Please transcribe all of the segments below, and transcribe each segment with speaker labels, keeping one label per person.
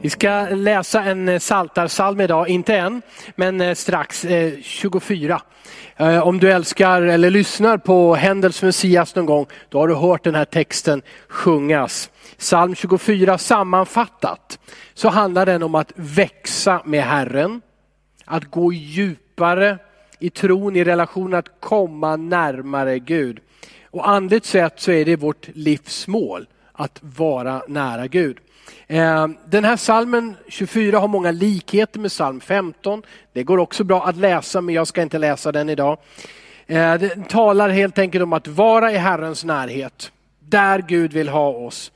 Speaker 1: Vi ska läsa en eh, saltarsalm idag, inte än, men eh, strax, eh, 24. Om du älskar eller lyssnar på Händels Messias någon gång, då har du hört den här texten sjungas. Psalm 24 sammanfattat så handlar den om att växa med Herren, att gå djupare i tron, i relation, att komma närmare Gud. Och andligt sett så är det vårt livsmål att vara nära Gud. Eh, den här salmen 24 har många likheter med psalm 15. Det går också bra att läsa men jag ska inte läsa den idag. Eh, den talar helt enkelt om att vara i Herrens närhet, där Gud vill ha oss.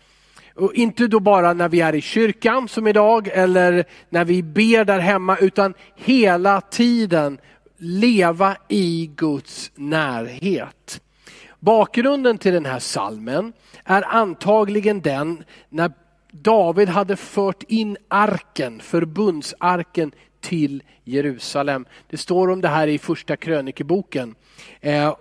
Speaker 1: Och inte då bara när vi är i kyrkan som idag eller när vi ber där hemma utan hela tiden leva i Guds närhet. Bakgrunden till den här salmen är antagligen den när David hade fört in arken, förbundsarken till Jerusalem. Det står om det här i första krönikeboken. Eh,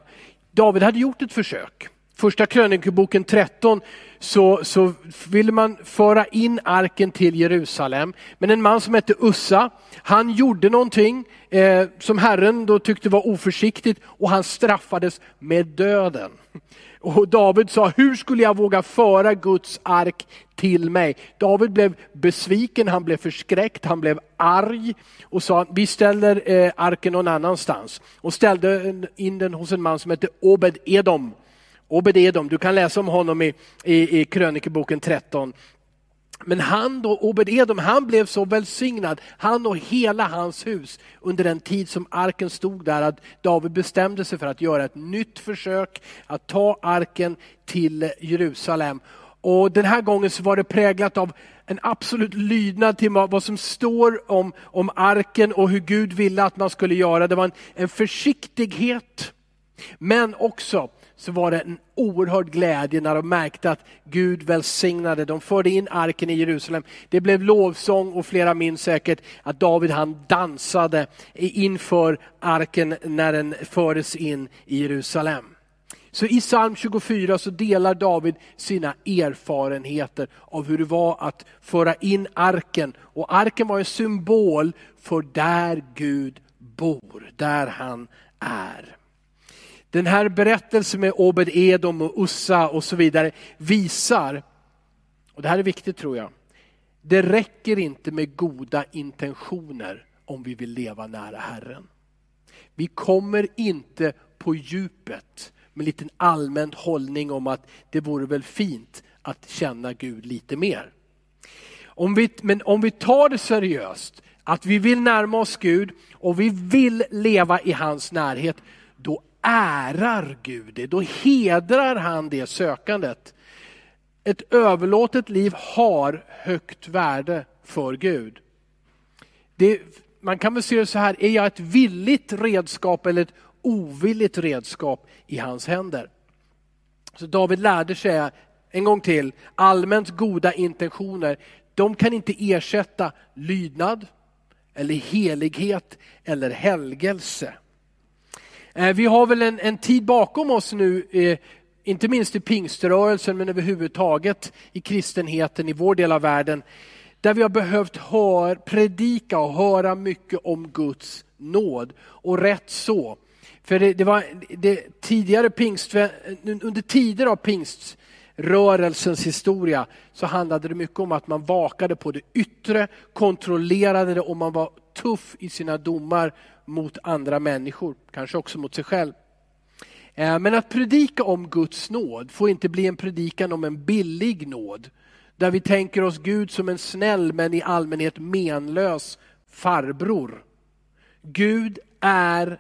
Speaker 1: David hade gjort ett försök. Första krönikeboken 13 så, så ville man föra in arken till Jerusalem. Men en man som hette Ussa, han gjorde någonting eh, som Herren då tyckte var oförsiktigt och han straffades med döden. Och David sa, hur skulle jag våga föra Guds ark till mig? David blev besviken, han blev förskräckt, han blev arg och sa, vi ställer eh, arken någon annanstans. Och ställde in den hos en man som hette Obed Edom. Obed Edom, du kan läsa om honom i, i, i krönikeboken 13. Men han då, Obed-Edom, han blev så välsignad, han och hela hans hus under den tid som arken stod där, att David bestämde sig för att göra ett nytt försök att ta arken till Jerusalem. Och den här gången så var det präglat av en absolut lydnad till vad som står om, om arken och hur Gud ville att man skulle göra. Det var en, en försiktighet, men också så var det en oerhörd glädje när de märkte att Gud välsignade. De förde in arken i Jerusalem. Det blev lovsång och flera minns säkert att David han dansade inför arken när den fördes in i Jerusalem. Så i psalm 24 så delar David sina erfarenheter av hur det var att föra in arken. Och arken var en symbol för där Gud bor, där han är. Den här berättelsen med Obed Edom och Ussa och så vidare visar, och det här är viktigt tror jag, det räcker inte med goda intentioner om vi vill leva nära Herren. Vi kommer inte på djupet med en liten allmän hållning om att det vore väl fint att känna Gud lite mer. Om vi, men om vi tar det seriöst, att vi vill närma oss Gud och vi vill leva i hans närhet, ärar Gud det, då hedrar han det sökandet. Ett överlåtet liv har högt värde för Gud. Det, man kan väl se det så här, är jag ett villigt redskap eller ett ovilligt redskap i hans händer? Så David lärde sig en gång till, allmänt goda intentioner, de kan inte ersätta lydnad, eller helighet eller helgelse. Eh, vi har väl en, en tid bakom oss nu, eh, inte minst i pingströrelsen men överhuvudtaget i kristenheten i vår del av världen, där vi har behövt hör, predika och höra mycket om Guds nåd. Och rätt så. För det, det var det, tidigare pingst, under tider av pingströrelsens historia så handlade det mycket om att man vakade på det yttre, kontrollerade det och man var tuff i sina domar mot andra människor, kanske också mot sig själv. Eh, men att predika om Guds nåd får inte bli en predikan om en billig nåd. Där vi tänker oss Gud som en snäll men i allmänhet menlös farbror. Gud är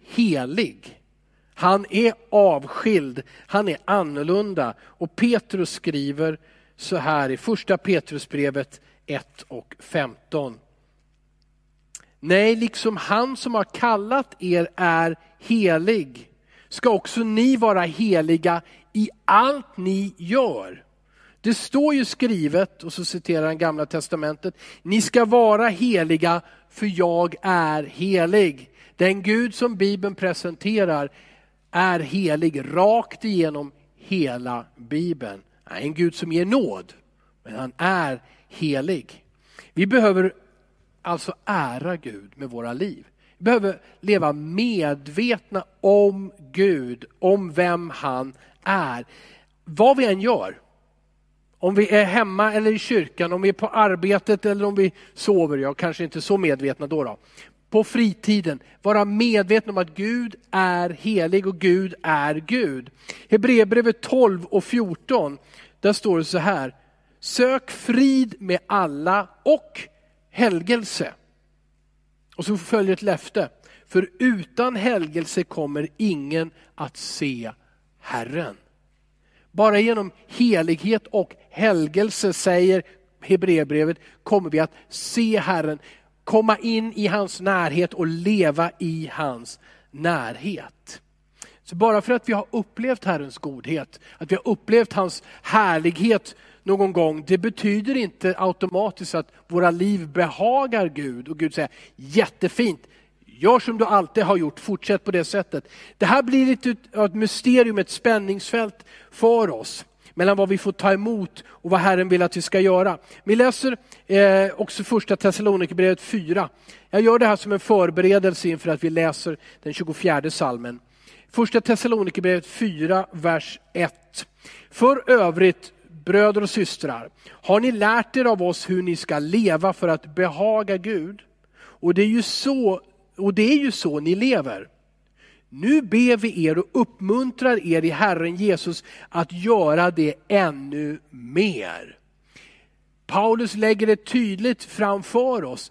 Speaker 1: helig. Han är avskild, han är annorlunda. Och Petrus skriver så här i första Petrusbrevet 1 och 15. Nej, liksom han som har kallat er är helig, ska också ni vara heliga i allt ni gör. Det står ju skrivet, och så citerar han gamla testamentet, ni ska vara heliga för jag är helig. Den Gud som Bibeln presenterar är helig rakt igenom hela Bibeln. En Gud som ger nåd, men han är helig. Vi behöver alltså ära Gud med våra liv. Vi behöver leva medvetna om Gud, om vem han är. Vad vi än gör, om vi är hemma eller i kyrkan, om vi är på arbetet eller om vi sover, jag kanske inte så medvetna då. då. På fritiden, vara medveten om att Gud är helig och Gud är Gud. Hebreerbrevet 12 och 14, där står det så här. Sök frid med alla och helgelse. Och så följer ett löfte. För utan helgelse kommer ingen att se Herren. Bara genom helighet och helgelse, säger Hebreerbrevet, kommer vi att se Herren, komma in i hans närhet och leva i hans närhet. Så bara för att vi har upplevt Herrens godhet, att vi har upplevt hans härlighet någon gång, det betyder inte automatiskt att våra liv behagar Gud och Gud säger jättefint, gör som du alltid har gjort, fortsätt på det sättet. Det här blir lite ett mysterium, ett spänningsfält för oss mellan vad vi får ta emot och vad Herren vill att vi ska göra. Vi läser eh, också första Thessalonikerbrevet 4. Jag gör det här som en förberedelse inför att vi läser den 24 salmen. Första Thessalonikerbrevet 4, vers 1. För övrigt, bröder och systrar, har ni lärt er av oss hur ni ska leva för att behaga Gud. Och det är ju så, och det är ju så ni lever. Nu ber vi er och uppmuntrar er i Herren Jesus att göra det ännu mer. Paulus lägger det tydligt framför oss.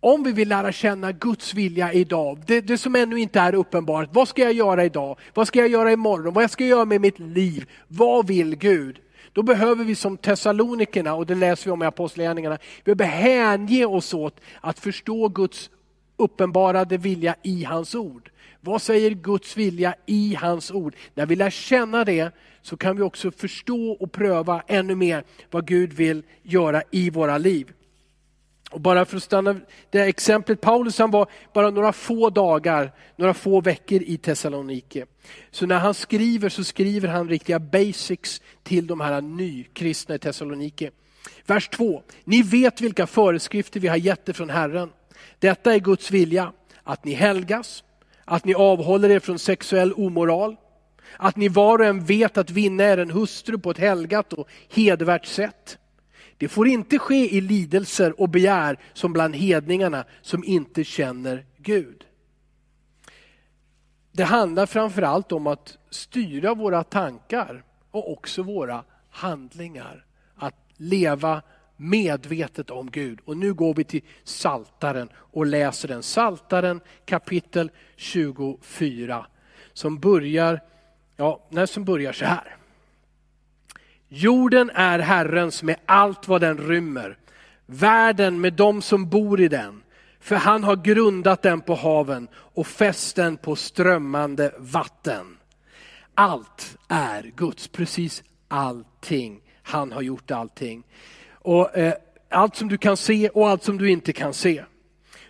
Speaker 1: Om vi vill lära känna Guds vilja idag, det, det som ännu inte är uppenbart. Vad ska jag göra idag? Vad ska jag göra imorgon? Vad ska jag göra med mitt liv? Vad vill Gud? Då behöver vi som Thessalonikerna, och det läser vi om i Apostlagärningarna, vi behöver hänge oss åt att förstå Guds uppenbarade vilja i hans ord. Vad säger Guds vilja i hans ord? När vi lär känna det så kan vi också förstå och pröva ännu mer vad Gud vill göra i våra liv. Och bara för att stanna det exemplet, Paulus han var bara några få dagar, några få veckor i Thessalonike. Så när han skriver så skriver han riktiga basics till de här nykristna i Thessalonike. Vers 2. Ni vet vilka föreskrifter vi har gett er från Herren. Detta är Guds vilja, att ni helgas, att ni avhåller er från sexuell omoral, att ni var och en vet att vinna er en hustru på ett helgat och hedervärt sätt. Det får inte ske i lidelser och begär som bland hedningarna som inte känner Gud. Det handlar framförallt om att styra våra tankar och också våra handlingar. Att leva medvetet om Gud. Och nu går vi till Saltaren och läser den. Saltaren kapitel 24 som börjar, ja, som börjar så här. Jorden är Herrens med allt vad den rymmer, världen med dem som bor i den. För han har grundat den på haven och fäst den på strömmande vatten. Allt är Guds, precis allting. Han har gjort allting och eh, allt som du kan se och allt som du inte kan se.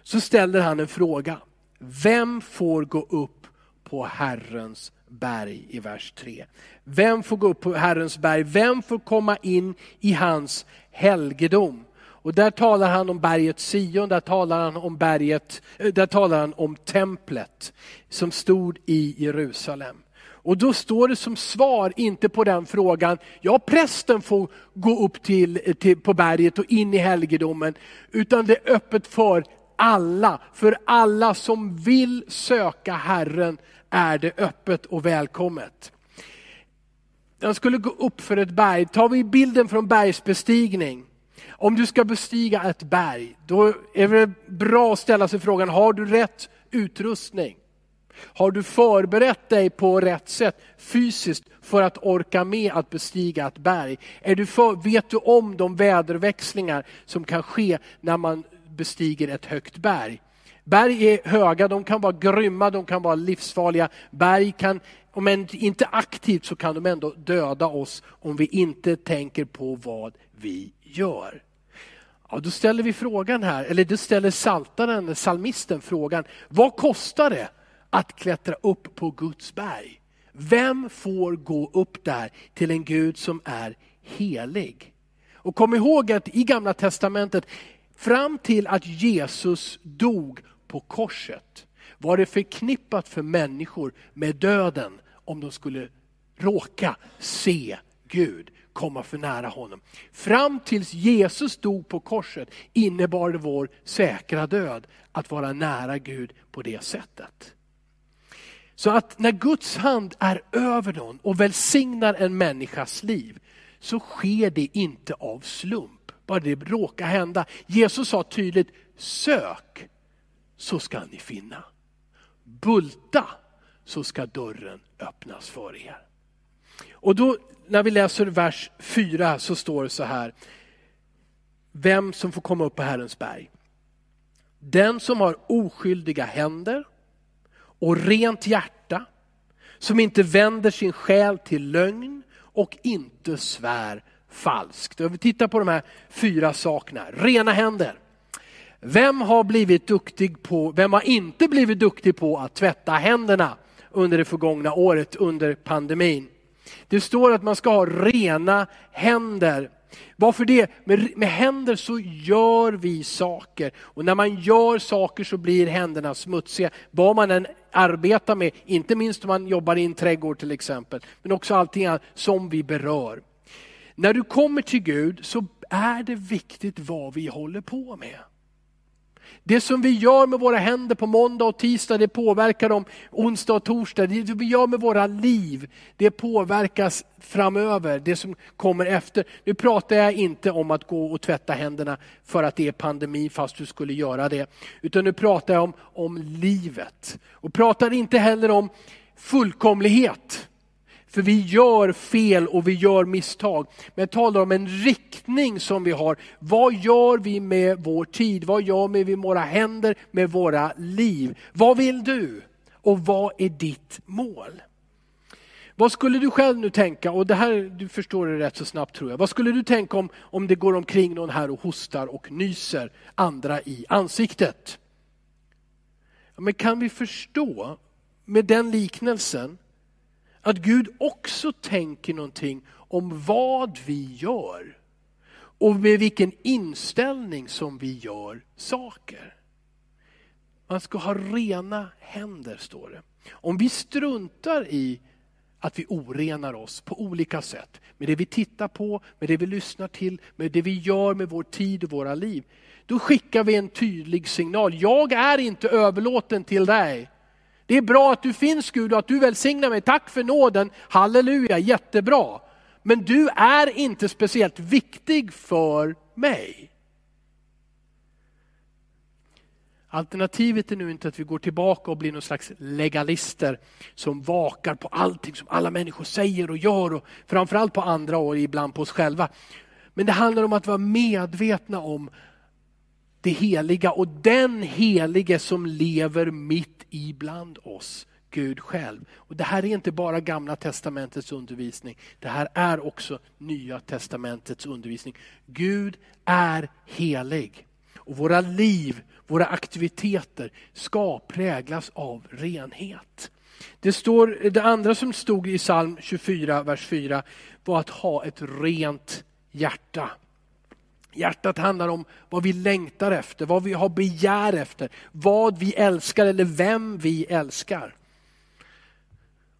Speaker 1: Så ställer han en fråga. Vem får gå upp på Herrens berg i vers 3? Vem får gå upp på Herrens berg? Vem får komma in i hans helgedom? Och där talar han om berget Sion, där talar han om berget, eh, där talar han om templet som stod i Jerusalem. Och då står det som svar, inte på den frågan, ja prästen får gå upp till, till, på berget och in i helgedomen, utan det är öppet för alla. För alla som vill söka Herren är det öppet och välkommet. Jag skulle gå upp för ett berg, tar vi bilden från bergsbestigning. Om du ska bestiga ett berg, då är det bra att ställa sig frågan, har du rätt utrustning? Har du förberett dig på rätt sätt fysiskt för att orka med att bestiga ett berg? Är du för, vet du om de väderväxlingar som kan ske när man bestiger ett högt berg? Berg är höga, de kan vara grymma, de kan vara livsfarliga. Berg kan, om inte aktivt så kan de ändå döda oss om vi inte tänker på vad vi gör. Ja, då ställer vi frågan här, eller då ställer saltaren, salmisten frågan, vad kostar det att klättra upp på Guds berg. Vem får gå upp där till en Gud som är helig? Och kom ihåg att i gamla testamentet, fram till att Jesus dog på korset, var det förknippat för människor med döden om de skulle råka se Gud komma för nära honom. Fram tills Jesus dog på korset innebar det vår säkra död att vara nära Gud på det sättet. Så att när Guds hand är över någon och välsignar en människas liv så sker det inte av slump, bara det råkar hända. Jesus sa tydligt, sök så ska ni finna. Bulta så ska dörren öppnas för er. Och då när vi läser vers 4 så står det så här, vem som får komma upp på Herrens berg. Den som har oskyldiga händer och rent hjärta, som inte vänder sin själ till lögn och inte svär falskt. Och vi tittar på de här fyra sakerna. Rena händer. Vem har blivit duktig på, vem har inte blivit duktig på att tvätta händerna under det förgångna året under pandemin? Det står att man ska ha rena händer. Varför det? Med, med händer så gör vi saker och när man gör saker så blir händerna smutsiga. Vad man än arbetar med, inte minst om man jobbar i en trädgård till exempel, men också allting annat som vi berör. När du kommer till Gud så är det viktigt vad vi håller på med. Det som vi gör med våra händer på måndag och tisdag, det påverkar dem onsdag och torsdag. Det vi gör med våra liv, det påverkas framöver, det som kommer efter. Nu pratar jag inte om att gå och tvätta händerna för att det är pandemi, fast du skulle göra det. Utan nu pratar jag om, om livet. Och pratar inte heller om fullkomlighet. För vi gör fel och vi gör misstag. Men jag talar om en riktning som vi har. Vad gör vi med vår tid? Vad gör vi med våra händer, med våra liv? Vad vill du? Och vad är ditt mål? Vad skulle du själv nu tänka, och det här du förstår det rätt så snabbt tror jag. Vad skulle du tänka om, om det går omkring någon här och hostar och nyser andra i ansiktet? Ja, men kan vi förstå med den liknelsen att Gud också tänker någonting om vad vi gör och med vilken inställning som vi gör saker. Man ska ha rena händer, står det. Om vi struntar i att vi orenar oss på olika sätt, med det vi tittar på, med det vi lyssnar till, med det vi gör med vår tid och våra liv, då skickar vi en tydlig signal. Jag är inte överlåten till dig. Det är bra att du finns Gud och att du välsignar mig. Tack för nåden. Halleluja, jättebra. Men du är inte speciellt viktig för mig. Alternativet är nu inte att vi går tillbaka och blir någon slags legalister som vakar på allting som alla människor säger och gör och framförallt på andra och ibland på oss själva. Men det handlar om att vara medvetna om det heliga och den helige som lever mitt ibland oss, Gud själv. Och Det här är inte bara gamla testamentets undervisning, det här är också nya testamentets undervisning. Gud är helig och våra liv, våra aktiviteter ska präglas av renhet. Det, står, det andra som stod i psalm 24, vers 4 var att ha ett rent hjärta. Hjärtat handlar om vad vi längtar efter, vad vi har begär efter, vad vi älskar eller vem vi älskar.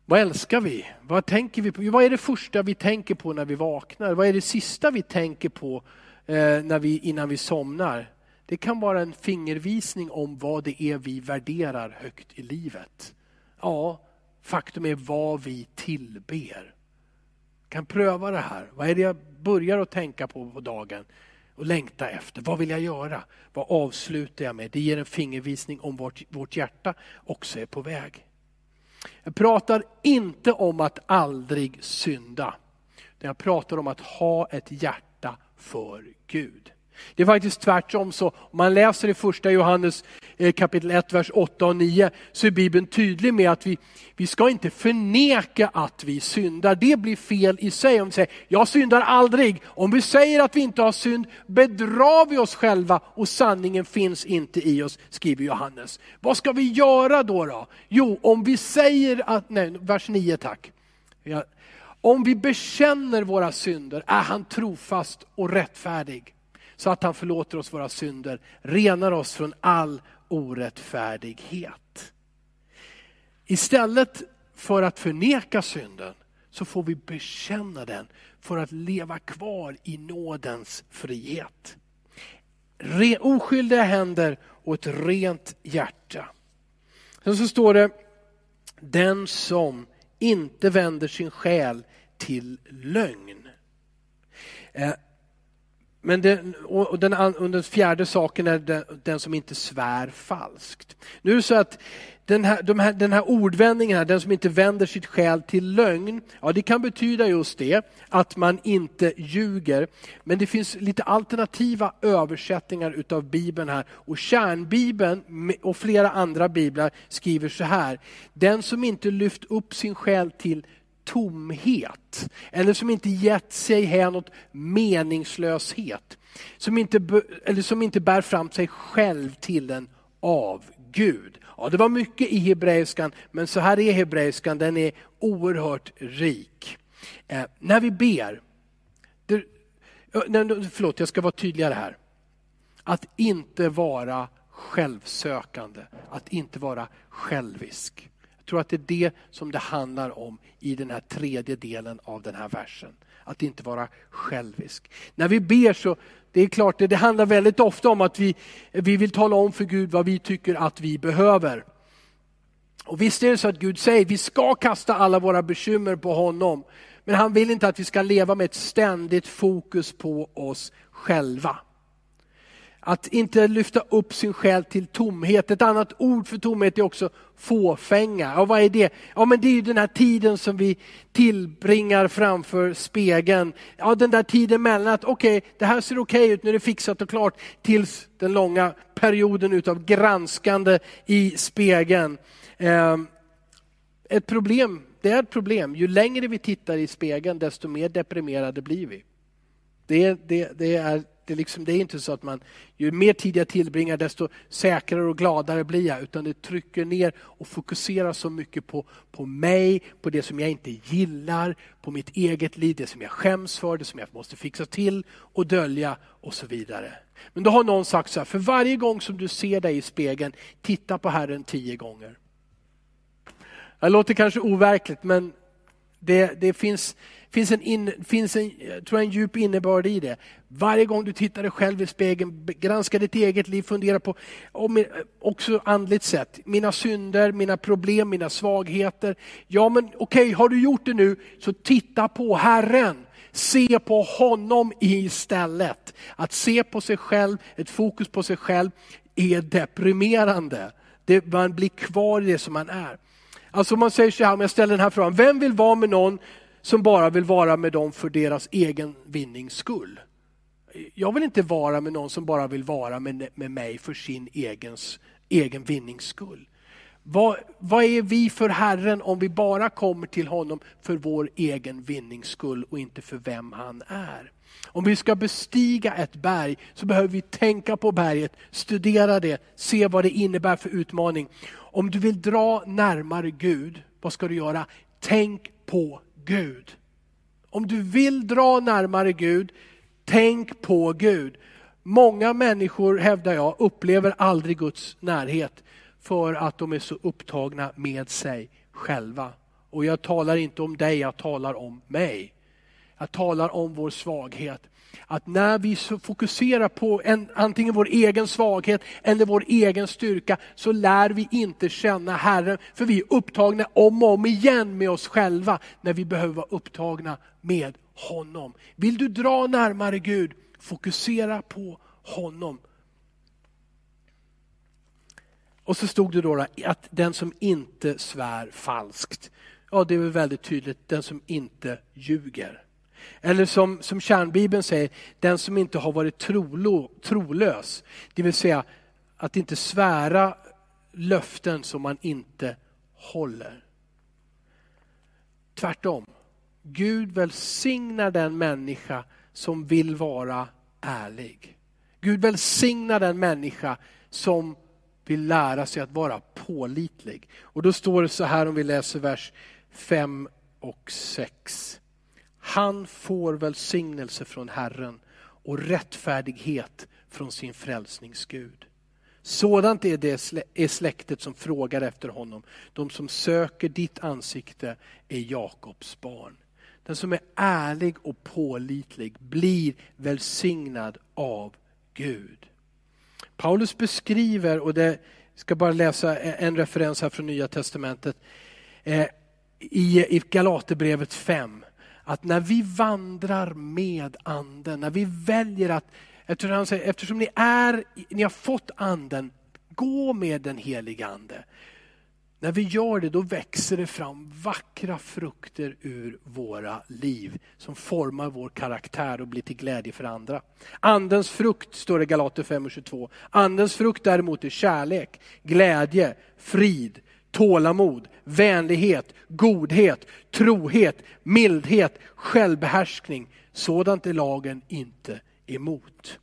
Speaker 1: Vad älskar vi? Vad tänker vi på? Vad är det första vi tänker på när vi vaknar? Vad är det sista vi tänker på eh, när vi, innan vi somnar? Det kan vara en fingervisning om vad det är vi värderar högt i livet. Ja, faktum är vad vi tillber. kan pröva det här. Vad är det jag börjar att tänka på på dagen? Och längta efter. Vad vill jag göra? Vad avslutar jag med? Det ger en fingervisning om vart vårt hjärta också är på väg. Jag pratar inte om att aldrig synda. Jag pratar om att ha ett hjärta för Gud. Det är faktiskt tvärtom så, om man läser i första Johannes Eh, kapitel 1, vers 8 och 9, så är Bibeln tydlig med att vi, vi ska inte förneka att vi syndar. Det blir fel i sig om vi säger, jag syndar aldrig. Om vi säger att vi inte har synd bedrar vi oss själva och sanningen finns inte i oss, skriver Johannes. Vad ska vi göra då? då? Jo, om vi säger att, nej, vers 9 tack. Om vi bekänner våra synder är han trofast och rättfärdig så att han förlåter oss våra synder, renar oss från all orättfärdighet. Istället för att förneka synden så får vi bekänna den för att leva kvar i nådens frihet. Re, oskyldiga händer och ett rent hjärta. Sen så står det, den som inte vänder sin själ till lögn. Eh, men den, och den, och den fjärde saken är den, den, som inte svär falskt. Nu är det så att den här, de här, den här ordvändningen, här, den som inte vänder sitt själ till lögn, ja det kan betyda just det, att man inte ljuger. Men det finns lite alternativa översättningar utav Bibeln här. Och kärnbibeln och flera andra biblar skriver så här, den som inte lyft upp sin själ till tomhet. Eller som inte gett sig hän åt meningslöshet. Som inte, eller som inte bär fram sig själv till en avgud. Ja, det var mycket i hebreiskan, men så här är hebreiskan, den är oerhört rik. Eh, när vi ber, det, nej, förlåt jag ska vara tydligare här. Att inte vara självsökande, att inte vara självisk. Jag tror att det är det som det handlar om i den här tredje delen av den här versen. Att inte vara självisk. När vi ber så, det är klart, det, det handlar väldigt ofta om att vi, vi vill tala om för Gud vad vi tycker att vi behöver. Och visst är det så att Gud säger vi ska kasta alla våra bekymmer på honom. Men han vill inte att vi ska leva med ett ständigt fokus på oss själva. Att inte lyfta upp sin själ till tomhet. Ett annat ord för tomhet är också fåfänga. Och vad är det? Ja men det är ju den här tiden som vi tillbringar framför spegeln. Ja den där tiden mellan att okej, okay, det här ser okej okay ut, nu är det fixat och klart, tills den långa perioden utav granskande i spegeln. Ehm, ett problem, det är ett problem. Ju längre vi tittar i spegeln desto mer deprimerade blir vi. Det, det, det är det, liksom, det är inte så att man, ju mer tid jag tillbringar desto säkrare och gladare blir jag. Utan det trycker ner och fokuserar så mycket på, på mig, på det som jag inte gillar, på mitt eget liv, det som jag skäms för, det som jag måste fixa till och dölja och så vidare. Men då har någon sagt så här, för varje gång som du ser dig i spegeln, titta på Herren tio gånger. Det låter kanske overkligt men det, det finns, finns, en, in, finns en, eh, tror jag, en djup innebörd i det. Varje gång du tittar dig själv i spegeln, granskar ditt eget liv, fundera på, eh, också andligt sett, mina synder, mina problem, mina svagheter. Ja men okej, okay, har du gjort det nu, så titta på Herren. Se på honom istället. Att se på sig själv, ett fokus på sig själv, är deprimerande. Det, man blir kvar i det som man är. Alltså om man säger så här, om jag ställer den här frågan, vem vill vara med någon som bara vill vara med dem för deras egen vinnings skull? Jag vill inte vara med någon som bara vill vara med, med mig för sin egens, egen vinnings skull. Vad, vad är vi för Herren om vi bara kommer till honom för vår egen vinnings skull och inte för vem han är? Om vi ska bestiga ett berg så behöver vi tänka på berget, studera det, se vad det innebär för utmaning. Om du vill dra närmare Gud, vad ska du göra? Tänk på Gud. Om du vill dra närmare Gud, tänk på Gud. Många människor, hävdar jag, upplever aldrig Guds närhet för att de är så upptagna med sig själva. Och jag talar inte om dig, jag talar om mig. Jag talar om vår svaghet. Att när vi fokuserar på en, antingen vår egen svaghet eller vår egen styrka så lär vi inte känna Herren. För vi är upptagna om och om igen med oss själva när vi behöver vara upptagna med honom. Vill du dra närmare Gud, fokusera på honom. Och så stod det då att den som inte svär falskt. Ja, det är väl väldigt tydligt, den som inte ljuger. Eller som, som kärnbibeln säger, den som inte har varit trolo, trolös. Det vill säga att inte svära löften som man inte håller. Tvärtom. Gud välsignar den människa som vill vara ärlig. Gud välsignar den människa som vill lära sig att vara pålitlig. Och då står det så här om vi läser vers 5 och 6 han får välsignelse från Herren och rättfärdighet från sin frälsningsgud. Sådant är det är släktet som frågar efter honom. De som söker ditt ansikte är Jakobs barn. Den som är ärlig och pålitlig blir välsignad av Gud. Paulus beskriver, och det ska bara läsa e-, en referens här från Nya Testamentet, eh, i Galaterbrevet 5, att när vi vandrar med anden, när vi väljer att, eftersom, han säger, eftersom ni, är, ni har fått anden, gå med den heliga ande. När vi gör det då växer det fram vackra frukter ur våra liv som formar vår karaktär och blir till glädje för andra. Andens frukt står det i Galater 5 och 22. Andens frukt däremot är kärlek, glädje, frid, tålamod, vänlighet, godhet, trohet, mildhet, självbehärskning. Sådant är lagen inte emot.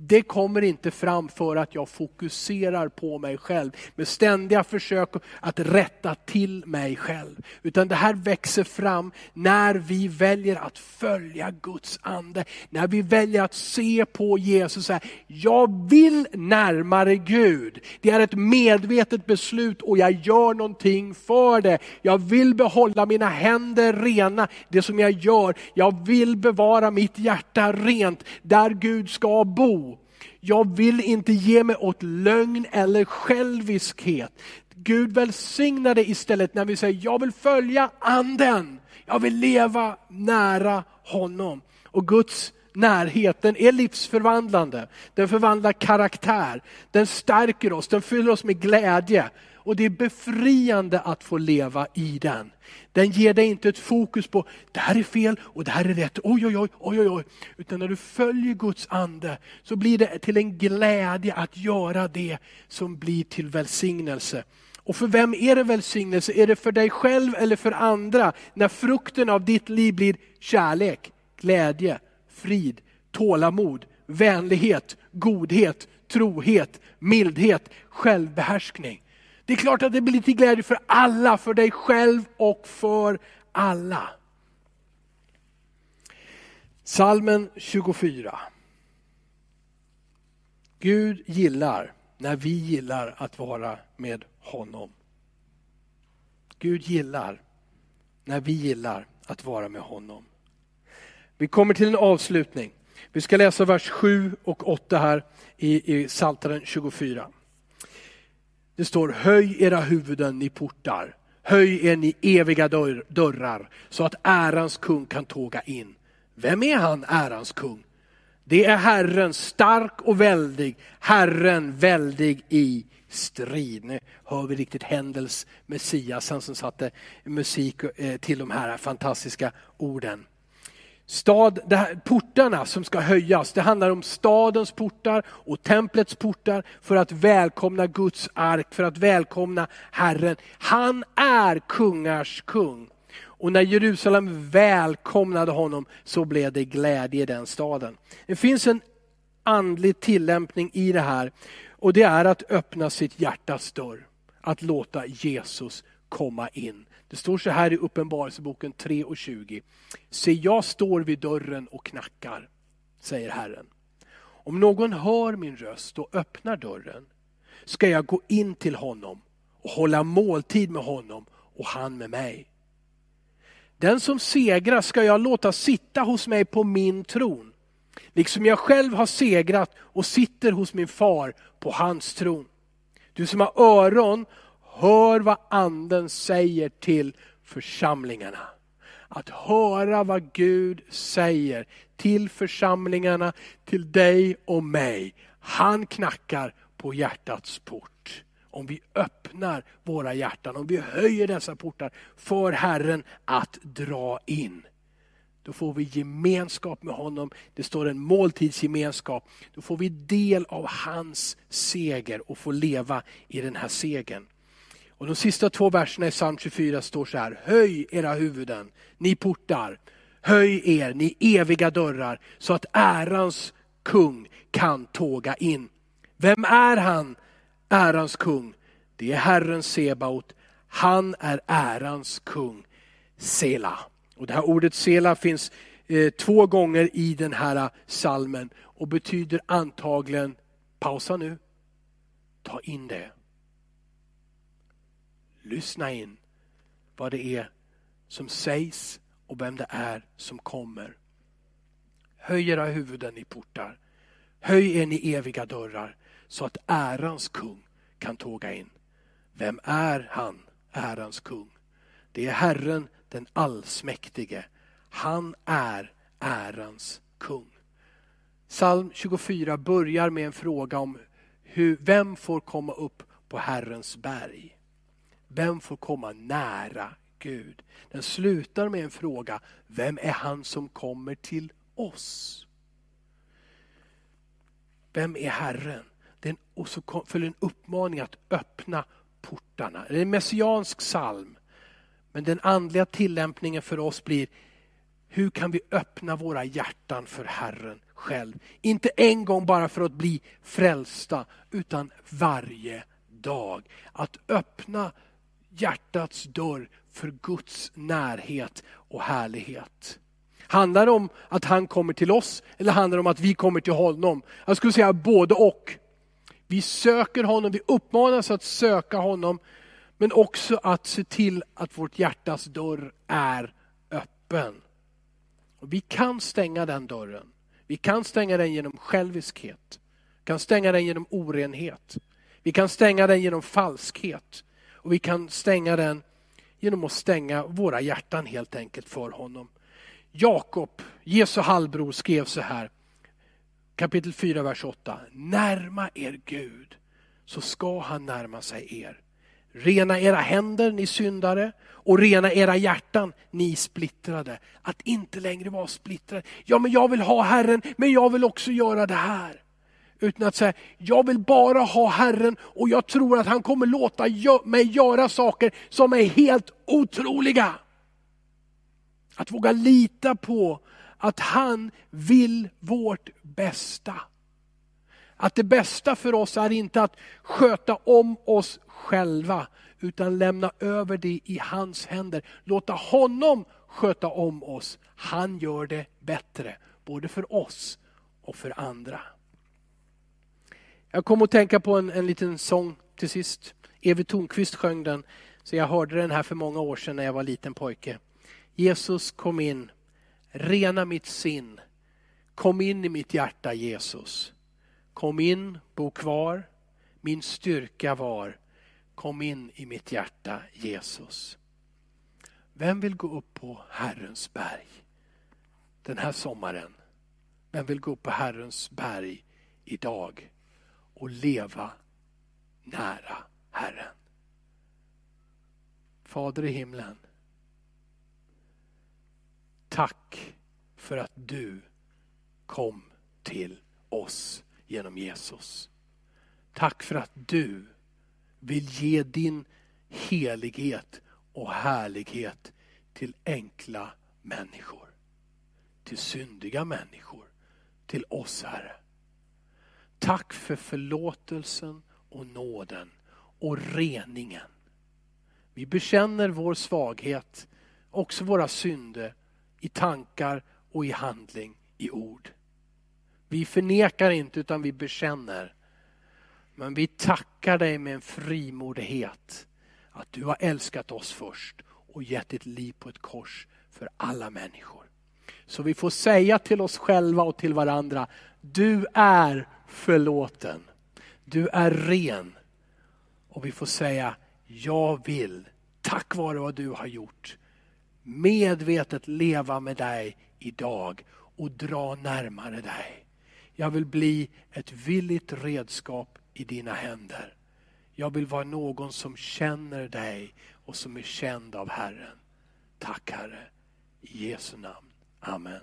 Speaker 1: Det kommer inte fram för att jag fokuserar på mig själv med ständiga försök att rätta till mig själv. Utan det här växer fram när vi väljer att följa Guds ande. När vi väljer att se på Jesus så här, jag vill närmare Gud. Det är ett medvetet beslut och jag gör någonting för det. Jag vill behålla mina händer rena, det som jag gör. Jag vill bevara mitt hjärta rent där Gud ska bo. Jag vill inte ge mig åt lögn eller själviskhet. Gud välsignar det istället när vi säger, jag vill följa anden. Jag vill leva nära honom. Och Guds närhet, den är livsförvandlande. Den förvandlar karaktär, den stärker oss, den fyller oss med glädje. Och det är befriande att få leva i den. Den ger dig inte ett fokus på, det här är fel och det här är rätt, oj oj oj, oj oj. Utan när du följer Guds ande så blir det till en glädje att göra det som blir till välsignelse. Och för vem är det välsignelse? Är det för dig själv eller för andra? När frukten av ditt liv blir kärlek, glädje, frid, tålamod, vänlighet, godhet, trohet, mildhet, självbehärskning. Det är klart att det blir till glädje för alla, för dig själv och för alla. Salmen 24. Gud gillar när vi gillar att vara med honom. Gud gillar när vi gillar att vara med honom. Vi kommer till en avslutning. Vi ska läsa vers 7 och 8 här i, i Psaltaren 24. Det står, höj era huvuden ni portar, höj er ni eviga dörrar, så att ärans kung kan tåga in. Vem är han, ärans kung? Det är Herren, stark och väldig, Herren väldig i strid. Nu hör vi riktigt Händels Messias, han som satte musik eh, till de här fantastiska orden stad, det här, portarna som ska höjas, det handlar om stadens portar och templets portar för att välkomna Guds ark, för att välkomna Herren. Han är kungars kung. Och när Jerusalem välkomnade honom så blev det glädje i den staden. Det finns en andlig tillämpning i det här och det är att öppna sitt hjärtas dörr. Att låta Jesus komma in. Det står så här i Uppenbarelseboken 3 och 20. Se, jag står vid dörren och knackar, säger Herren. Om någon hör min röst och öppnar dörren ska jag gå in till honom och hålla måltid med honom och han med mig. Den som segrar ska jag låta sitta hos mig på min tron, liksom jag själv har segrat och sitter hos min far på hans tron. Du som har öron, Hör vad anden säger till församlingarna. Att höra vad Gud säger till församlingarna, till dig och mig. Han knackar på hjärtats port. Om vi öppnar våra hjärtan, om vi höjer dessa portar för Herren att dra in. Då får vi gemenskap med honom, det står en måltidsgemenskap. Då får vi del av hans seger och får leva i den här segern. Och de sista två verserna i psalm 24 står så här. Höj era huvuden, ni portar. Höj er, ni eviga dörrar, så att ärans kung kan tåga in. Vem är han, ärans kung? Det är Herren Sebaot. Han är ärans kung. Sela. Och det här ordet Sela finns eh, två gånger i den här eh, salmen och betyder antagligen, pausa nu, ta in det. Lyssna in vad det är som sägs och vem det är som kommer. Höj era huvuden i portar. Höj er ni eviga dörrar så att ärans kung kan tåga in. Vem är han, ärans kung? Det är Herren den allsmäktige. Han är ärans kung. Psalm 24 börjar med en fråga om hur, vem får komma upp på Herrens berg? Vem får komma nära Gud? Den slutar med en fråga, vem är han som kommer till oss? Vem är Herren? Den, och så följer en uppmaning att öppna portarna. Det är en messiansk psalm. Men den andliga tillämpningen för oss blir, hur kan vi öppna våra hjärtan för Herren själv? Inte en gång bara för att bli frälsta, utan varje dag. Att öppna hjärtats dörr för Guds närhet och härlighet. Handlar det om att han kommer till oss eller handlar det om att vi kommer till honom? Jag skulle säga både och. Vi söker honom, vi uppmanas att söka honom, men också att se till att vårt hjärtas dörr är öppen. Och vi kan stänga den dörren. Vi kan stänga den genom själviskhet. Vi kan stänga den genom orenhet. Vi kan stänga den genom falskhet. Och vi kan stänga den genom att stänga våra hjärtan helt enkelt för honom. Jakob, Jesu halvbror, skrev så här, kapitel 4, vers 8. Närma er Gud, så ska han närma sig er. Rena era händer, ni syndare, och rena era hjärtan, ni splittrade. Att inte längre vara splittrade. Ja, men jag vill ha Herren, men jag vill också göra det här. Utan att säga, jag vill bara ha Herren och jag tror att han kommer låta mig göra saker som är helt otroliga. Att våga lita på att han vill vårt bästa. Att det bästa för oss är inte att sköta om oss själva, utan lämna över det i hans händer. Låta honom sköta om oss. Han gör det bättre, både för oss och för andra. Jag kom att tänka på en, en liten sång till sist. Evy Tornqvist sjöng den, så jag hörde den här för många år sedan när jag var liten pojke. Jesus kom in, rena mitt sinn. Kom in i mitt hjärta Jesus. Kom in, bo kvar, min styrka var. Kom in i mitt hjärta Jesus. Vem vill gå upp på Herrens berg den här sommaren? Vem vill gå upp på Herrens berg idag och leva nära Herren? Fader i himlen, tack för att du kom till oss genom Jesus. Tack för att du vill ge din helighet och härlighet till enkla människor. Till syndiga människor. Till oss Herre. Tack för förlåtelsen och nåden och reningen. Vi bekänner vår svaghet, också våra synder i tankar och i handling, i ord. Vi förnekar inte utan vi bekänner. Men vi tackar dig med en frimodighet att du har älskat oss först och gett ditt liv på ett kors för alla människor. Så vi får säga till oss själva och till varandra, du är förlåten. Du är ren. Och vi får säga, jag vill, tack vare vad du har gjort, medvetet leva med dig idag och dra närmare dig. Jag vill bli ett villigt redskap i dina händer. Jag vill vara någon som känner dig och som är känd av Herren. Tack Herre. I Jesu namn. Amen.